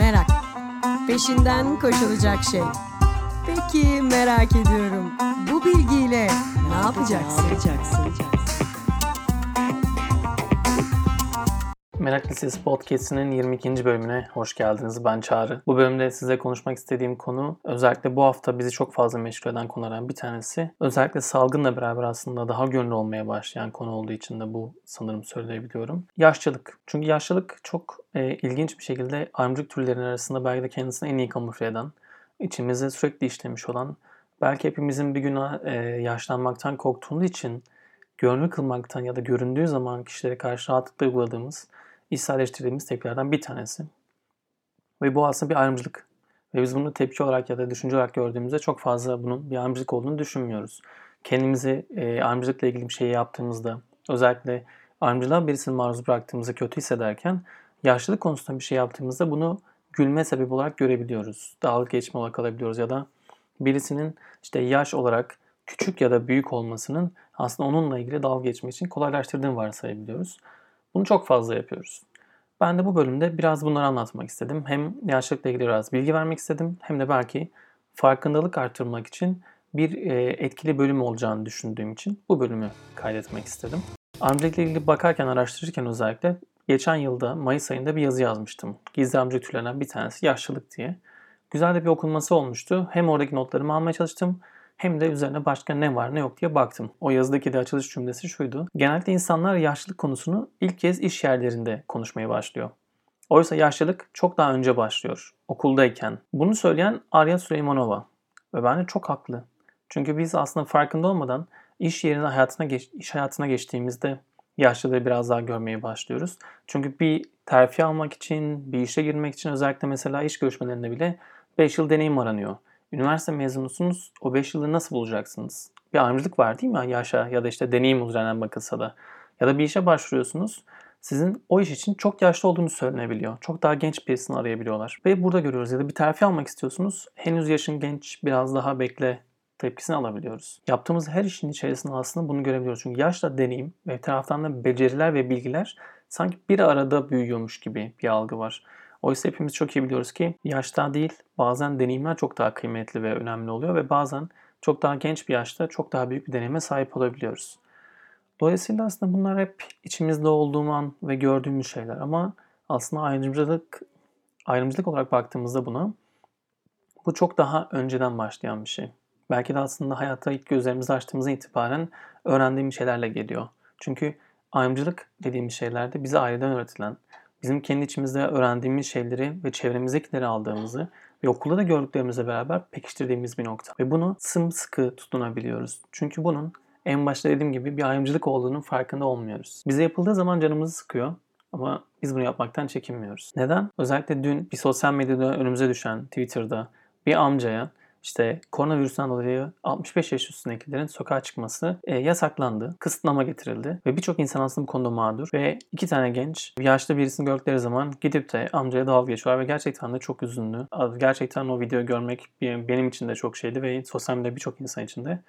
Merak. Peşinden koşulacak şey. Peki merak ediyorum. Bu bilgiyle ne yapacaksın? Ne yapacaksın? Merak Lisesi Podcast'inin 22. bölümüne hoş geldiniz. Ben Çağrı. Bu bölümde size konuşmak istediğim konu özellikle bu hafta bizi çok fazla meşgul eden konulardan bir tanesi. Özellikle salgınla beraber aslında daha gönlü olmaya başlayan konu olduğu için de bu sanırım söyleyebiliyorum. Yaşlılık. Çünkü yaşlılık çok e, ilginç bir şekilde ayrımcılık türlerinin arasında belki de kendisini en iyi kamufle eden, içimize sürekli işlemiş olan, belki hepimizin bir gün e, yaşlanmaktan korktuğumuz için görünür kılmaktan ya da göründüğü zaman kişilere karşı rahatlıkla uyguladığımız içselleştirdiğimiz tepkilerden bir tanesi. Ve bu aslında bir ayrımcılık. Ve biz bunu tepki olarak ya da düşünce olarak gördüğümüzde çok fazla bunun bir ayrımcılık olduğunu düşünmüyoruz. Kendimizi e, ayrımcılıkla ilgili bir şey yaptığımızda, özellikle ayrımcılığa birisini maruz bıraktığımızda kötü hissederken, yaşlılık konusunda bir şey yaptığımızda bunu gülme sebebi olarak görebiliyoruz. Dalga geçme olarak alabiliyoruz ya da birisinin işte yaş olarak küçük ya da büyük olmasının aslında onunla ilgili dalga geçmek için kolaylaştırdığını varsayabiliyoruz. Bunu çok fazla yapıyoruz. Ben de bu bölümde biraz bunları anlatmak istedim. Hem yaşlılıkla ilgili biraz bilgi vermek istedim hem de belki farkındalık artırmak için bir e, etkili bölüm olacağını düşündüğüm için bu bölümü kaydetmek istedim. Amcılıkla ilgili bakarken, araştırırken özellikle geçen yılda Mayıs ayında bir yazı yazmıştım. Gizli amcılık türlerinden bir tanesi yaşlılık diye. Güzel de bir okunması olmuştu. Hem oradaki notlarımı almaya çalıştım hem de üzerine başka ne var ne yok diye baktım. O yazıdaki de açılış cümlesi şuydu. Genellikle insanlar yaşlılık konusunu ilk kez iş yerlerinde konuşmaya başlıyor. Oysa yaşlılık çok daha önce başlıyor. Okuldayken. Bunu söyleyen Arya Süleymanova. Ve bence çok haklı. Çünkü biz aslında farkında olmadan iş yerine hayatına geç, iş hayatına geçtiğimizde yaşlılığı biraz daha görmeye başlıyoruz. Çünkü bir terfi almak için, bir işe girmek için özellikle mesela iş görüşmelerinde bile 5 yıl deneyim aranıyor. Üniversite mezunusunuz. O 5 yılı nasıl bulacaksınız? Bir ayrımcılık var değil mi yaşa ya da işte deneyim üzerinden bakılsa da. Ya da bir işe başvuruyorsunuz. Sizin o iş için çok yaşlı olduğunu söylenebiliyor. Çok daha genç birisini arayabiliyorlar. Ve burada görüyoruz ya da bir terfi almak istiyorsunuz. Henüz yaşın genç biraz daha bekle tepkisini alabiliyoruz. Yaptığımız her işin içerisinde aslında bunu görebiliyoruz. Çünkü yaşla deneyim ve taraftan da beceriler ve bilgiler sanki bir arada büyüyormuş gibi bir algı var. Oysa hepimiz çok iyi biliyoruz ki yaşta değil bazen deneyimler çok daha kıymetli ve önemli oluyor ve bazen çok daha genç bir yaşta çok daha büyük bir deneyime sahip olabiliyoruz. Dolayısıyla aslında bunlar hep içimizde olduğum an ve gördüğümüz şeyler ama aslında ayrımcılık ayrımcılık olarak baktığımızda buna bu çok daha önceden başlayan bir şey. Belki de aslında hayatta ilk gözlerimizi açtığımızdan itibaren öğrendiğimiz şeylerle geliyor. Çünkü ayrımcılık dediğimiz şeylerde bize aileden öğretilen, bizim kendi içimizde öğrendiğimiz şeyleri ve çevremizdekileri aldığımızı ve okulda da gördüklerimizle beraber pekiştirdiğimiz bir nokta. Ve bunu sımsıkı tutunabiliyoruz. Çünkü bunun en başta dediğim gibi bir ayrımcılık olduğunun farkında olmuyoruz. Bize yapıldığı zaman canımızı sıkıyor ama biz bunu yapmaktan çekinmiyoruz. Neden? Özellikle dün bir sosyal medyada önümüze düşen Twitter'da bir amcaya işte koronavirüsten dolayı 65 yaş üstündekilerin sokağa çıkması e, yasaklandı. Kısıtlama getirildi. Ve birçok insan aslında bu konuda mağdur. Ve iki tane genç yaşlı birisini gördükleri zaman gidip de amcaya dalga geçiyorlar ve gerçekten de çok üzünlü. Gerçekten o videoyu görmek benim için de çok şeydi ve sosyal medyada birçok insan için de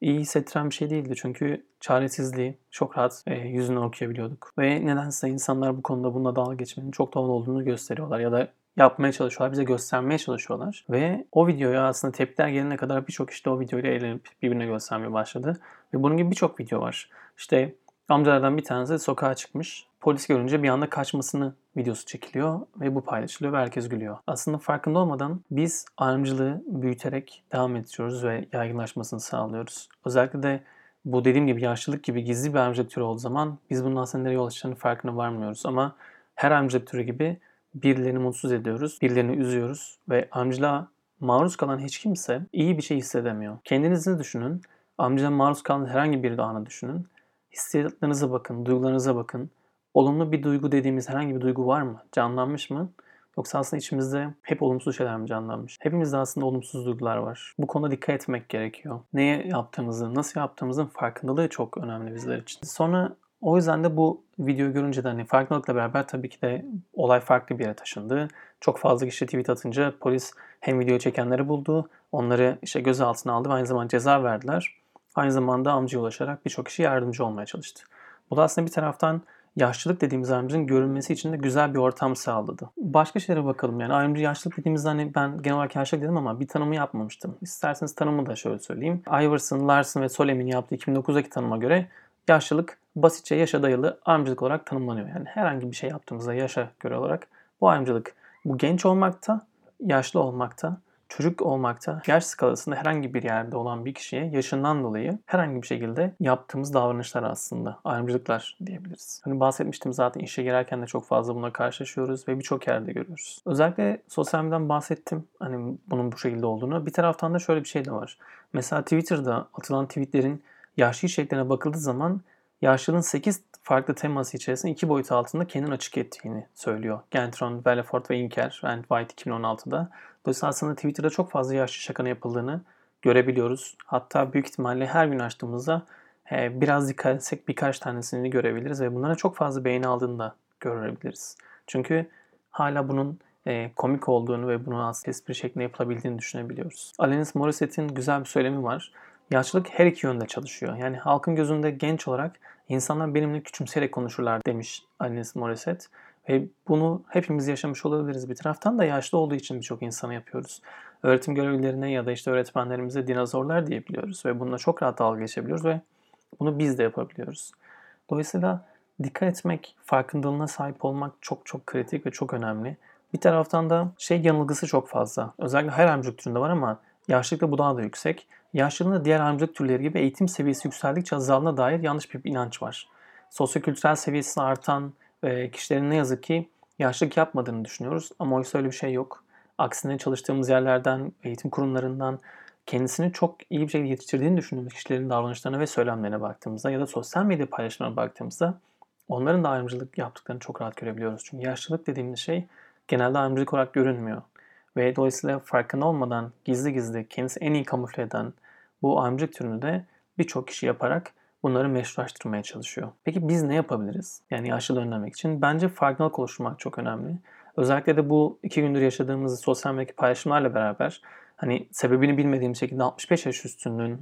iyi hissettiren bir şey değildi. Çünkü çaresizliği çok rahat e, yüzünden okuyabiliyorduk. Ve nedense insanlar bu konuda bununla dalga geçmenin çok doğal olduğunu gösteriyorlar. Ya da yapmaya çalışıyorlar, bize göstermeye çalışıyorlar. Ve o videoya aslında tepkiler gelene kadar birçok işte o videoyla eğlenip birbirine göstermeye başladı. Ve bunun gibi birçok video var. İşte amcalardan bir tanesi sokağa çıkmış. Polis görünce bir anda kaçmasını videosu çekiliyor ve bu paylaşılıyor ve herkes gülüyor. Aslında farkında olmadan biz ayrımcılığı büyüterek devam ediyoruz ve yaygınlaşmasını sağlıyoruz. Özellikle de bu dediğim gibi yaşlılık gibi gizli bir ayrımcılık türü olduğu zaman biz bunun aslında nereye yol açacağını farkına varmıyoruz. Ama her ayrımcılık türü gibi birilerini mutsuz ediyoruz, birilerini üzüyoruz ve amcılığa maruz kalan hiç kimse iyi bir şey hissedemiyor. Kendinizi düşünün, amcılığa maruz kalan herhangi bir anı düşünün. Hissiyatlarınıza bakın, duygularınıza bakın. Olumlu bir duygu dediğimiz herhangi bir duygu var mı? Canlanmış mı? Yoksa aslında içimizde hep olumsuz şeyler mi canlanmış? Hepimizde aslında olumsuz duygular var. Bu konuda dikkat etmek gerekiyor. Neye yaptığımızı, nasıl yaptığımızın farkındalığı çok önemli bizler için. Sonra o yüzden de bu videoyu görünce de hani farkındalıkla beraber tabii ki de olay farklı bir yere taşındı. Çok fazla kişi tweet atınca polis hem video çekenleri buldu, onları işte gözaltına aldı ve aynı zamanda ceza verdiler. Aynı zamanda amcaya ulaşarak birçok kişi yardımcı olmaya çalıştı. Bu da aslında bir taraftan yaşlılık dediğimiz ayrımcılığın görünmesi için de güzel bir ortam sağladı. Başka şeylere bakalım yani ayrımcı yaşlılık dediğimizde hani ben genel olarak yaşlılık dedim ama bir tanımı yapmamıştım. İsterseniz tanımı da şöyle söyleyeyim. Iverson, Larson ve Solem'in yaptığı 2009'daki tanıma göre yaşlılık basitçe yaşa dayalı ayrımcılık olarak tanımlanıyor. Yani herhangi bir şey yaptığımızda yaşa göre olarak bu ayrımcılık bu genç olmakta, yaşlı olmakta, çocuk olmakta, yaş skalasında herhangi bir yerde olan bir kişiye yaşından dolayı herhangi bir şekilde yaptığımız davranışlar aslında ayrımcılıklar diyebiliriz. Hani bahsetmiştim zaten işe girerken de çok fazla buna karşılaşıyoruz ve birçok yerde görüyoruz. Özellikle sosyal medyadan bahsettim hani bunun bu şekilde olduğunu. Bir taraftan da şöyle bir şey de var. Mesela Twitter'da atılan tweetlerin yaşlı içeriklerine bakıldığı zaman yaşlılığın 8 farklı teması içerisinde iki boyut altında kendini açık ettiğini söylüyor. Gentron, Belfort ve Inker and White 2016'da. Dolayısıyla aslında Twitter'da çok fazla yaşlı şakanı yapıldığını görebiliyoruz. Hatta büyük ihtimalle her gün açtığımızda e, biraz dikkat etsek birkaç tanesini görebiliriz ve bunlara çok fazla beğeni aldığını da görebiliriz. Çünkü hala bunun e, komik olduğunu ve bunu aslında espri şeklinde yapılabildiğini düşünebiliyoruz. Alanis Morissette'in güzel bir söylemi var. Yaşlılık her iki yönde çalışıyor. Yani halkın gözünde genç olarak insanlar benimle küçümseyerek konuşurlar demiş Alanis Morissette. Ve bunu hepimiz yaşamış olabiliriz. Bir taraftan da yaşlı olduğu için birçok insana yapıyoruz. Öğretim görevlilerine ya da işte öğretmenlerimize dinozorlar diyebiliyoruz. Ve bununla çok rahat dalga geçebiliyoruz ve bunu biz de yapabiliyoruz. Dolayısıyla dikkat etmek, farkındalığına sahip olmak çok çok kritik ve çok önemli. Bir taraftan da şey yanılgısı çok fazla. Özellikle her amcuk türünde var ama yaşlılıkta bu daha da yüksek. Yaşlılığında diğer amcılık türleri gibi eğitim seviyesi yükseldikçe azaldığına dair yanlış bir inanç var. Sosyokültürel seviyesi artan e, kişilerin ne yazık ki yaşlılık yapmadığını düşünüyoruz ama oysa öyle bir şey yok. Aksine çalıştığımız yerlerden, eğitim kurumlarından kendisini çok iyi bir şekilde yetiştirdiğini düşündüğümüz kişilerin davranışlarına ve söylemlerine baktığımızda ya da sosyal medya paylaşımlarına baktığımızda onların da ayrımcılık yaptıklarını çok rahat görebiliyoruz. Çünkü yaşlılık dediğimiz şey genelde ayrımcılık olarak görünmüyor. Ve dolayısıyla farkında olmadan gizli gizli kendisi en iyi kamufle eden bu ayrımcılık türünü de birçok kişi yaparak bunları meşrulaştırmaya çalışıyor. Peki biz ne yapabiliriz? Yani yaşlılığı önlemek için bence farkındalık oluşturmak çok önemli. Özellikle de bu iki gündür yaşadığımız sosyal medya paylaşımlarla beraber hani sebebini bilmediğim şekilde 65 yaş üstünün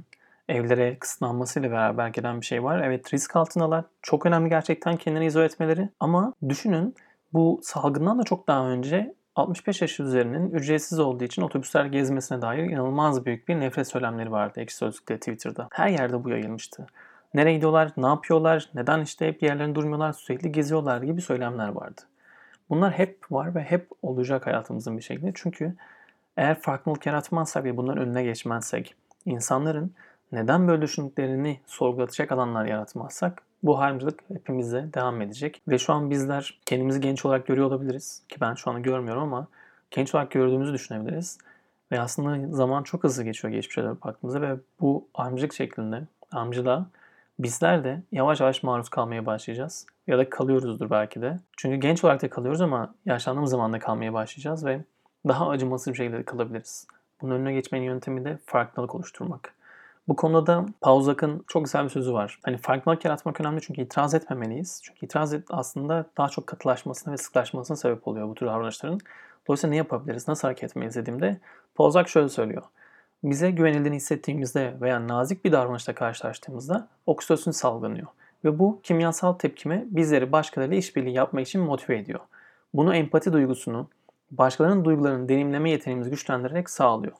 evlere kısıtlanmasıyla beraber gelen bir şey var. Evet risk altındalar. Çok önemli gerçekten kendini izole etmeleri. Ama düşünün bu salgından da çok daha önce 65 yaş üzerinin ücretsiz olduğu için otobüsler gezmesine dair inanılmaz büyük bir nefret söylemleri vardı Ekşi Sözlük'te, Twitter'da. Her yerde bu yayılmıştı. Nereye gidiyorlar, ne yapıyorlar, neden işte hep yerlerinde durmuyorlar, sürekli geziyorlar gibi söylemler vardı. Bunlar hep var ve hep olacak hayatımızın bir şekilde. Çünkü eğer farklılık yaratmazsak ve bunların önüne geçmezsek, insanların neden böyle düşündüklerini sorgulatacak alanlar yaratmazsak bu hayrımcılık hepimize devam edecek. Ve şu an bizler kendimizi genç olarak görüyor olabiliriz. Ki ben şu an görmüyorum ama genç olarak gördüğümüzü düşünebiliriz. Ve aslında zaman çok hızlı geçiyor geçmişe dönüp baktığımızda ve bu amcılık şeklinde, amcılığa bizler de yavaş yavaş maruz kalmaya başlayacağız. Ya da kalıyoruzdur belki de. Çünkü genç olarak da kalıyoruz ama yaşlandığımız zaman da kalmaya başlayacağız ve daha acımasız bir şekilde kalabiliriz. Bunun önüne geçmenin yöntemi de farklılık oluşturmak. Bu konuda da Pauzak'ın çok güzel bir sözü var. Hani farklılık yaratmak önemli çünkü itiraz etmemeliyiz. Çünkü itiraz et aslında daha çok katılaşmasına ve sıklaşmasına sebep oluyor bu tür davranışların. Dolayısıyla ne yapabiliriz, nasıl hareket etmeliyiz dediğimde Pauzak şöyle söylüyor. Bize güvenildiğini hissettiğimizde veya nazik bir davranışla karşılaştığımızda oksitosin salgınıyor. Ve bu kimyasal tepkime bizleri başkalarıyla işbirliği yapmak için motive ediyor. Bunu empati duygusunu, başkalarının duygularını deneyimleme yeteneğimizi güçlendirerek sağlıyor.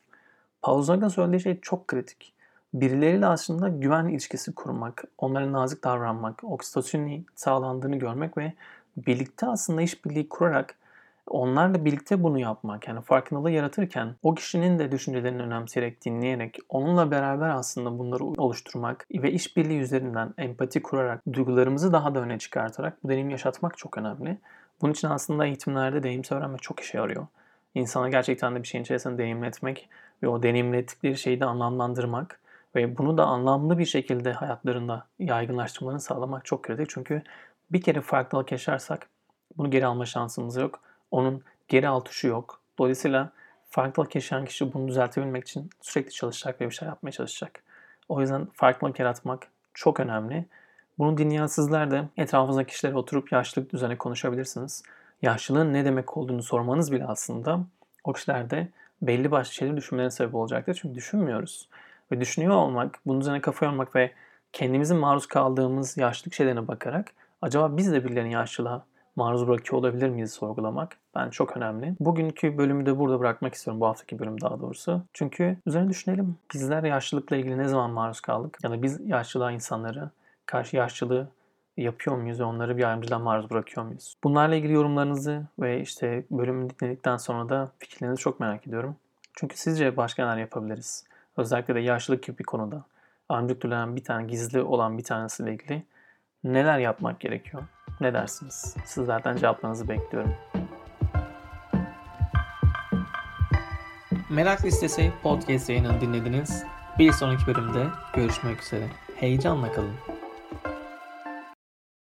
Pauzak'ın söylediği şey çok kritik birileriyle aslında güven ilişkisi kurmak, onlara nazik davranmak, oksitosinin sağlandığını görmek ve birlikte aslında işbirliği kurarak onlarla birlikte bunu yapmak yani farkındalığı yaratırken o kişinin de düşüncelerini önemseyerek dinleyerek onunla beraber aslında bunları oluşturmak ve işbirliği üzerinden empati kurarak duygularımızı daha da öne çıkartarak bu deneyimi yaşatmak çok önemli. Bunun için aslında eğitimlerde deneyimsel öğrenme çok işe yarıyor. İnsana gerçekten de bir şeyin içerisinde deneyimletmek ve o deneyimlettikleri şeyi de anlamlandırmak ve bunu da anlamlı bir şekilde hayatlarında yaygınlaştırmalarını sağlamak çok kritik. Çünkü bir kere farklılık yaşarsak bunu geri alma şansımız yok. Onun geri al tuşu yok. Dolayısıyla farklılık yaşayan kişi bunu düzeltebilmek için sürekli çalışacak ve bir şey yapmaya çalışacak. O yüzden farklılık yaratmak çok önemli. Bunu dinleyen sizler de etrafınızdaki kişilere oturup yaşlılık düzeni konuşabilirsiniz. Yaşlılığın ne demek olduğunu sormanız bile aslında o kişilerde belli başlı şeyleri düşünmelerine sebep olacaktır. Çünkü düşünmüyoruz ve düşünüyor olmak, bunun üzerine kafa yormak ve kendimizin maruz kaldığımız yaşlılık şeylerine bakarak acaba biz de birilerini yaşlılığa maruz bırakıyor olabilir miyiz sorgulamak ben çok önemli. Bugünkü bölümü de burada bırakmak istiyorum. Bu haftaki bölüm daha doğrusu. Çünkü üzerine düşünelim. Bizler yaşlılıkla ilgili ne zaman maruz kaldık? Ya da biz yaşlılığa insanları karşı yaşlılığı yapıyor muyuz ve onları bir ayrımcılığa maruz bırakıyor muyuz? Bunlarla ilgili yorumlarınızı ve işte bölümü dinledikten sonra da fikirlerinizi çok merak ediyorum. Çünkü sizce başka neler yapabiliriz? Özellikle de yaşlılık gibi bir konuda. Ayrımcılık türlerinden bir tane gizli olan bir tanesiyle ilgili neler yapmak gerekiyor? Ne dersiniz? Sizlerden cevaplarınızı bekliyorum. Merak Listesi podcast yayınını dinlediniz. Bir sonraki bölümde görüşmek üzere. Heyecanla kalın.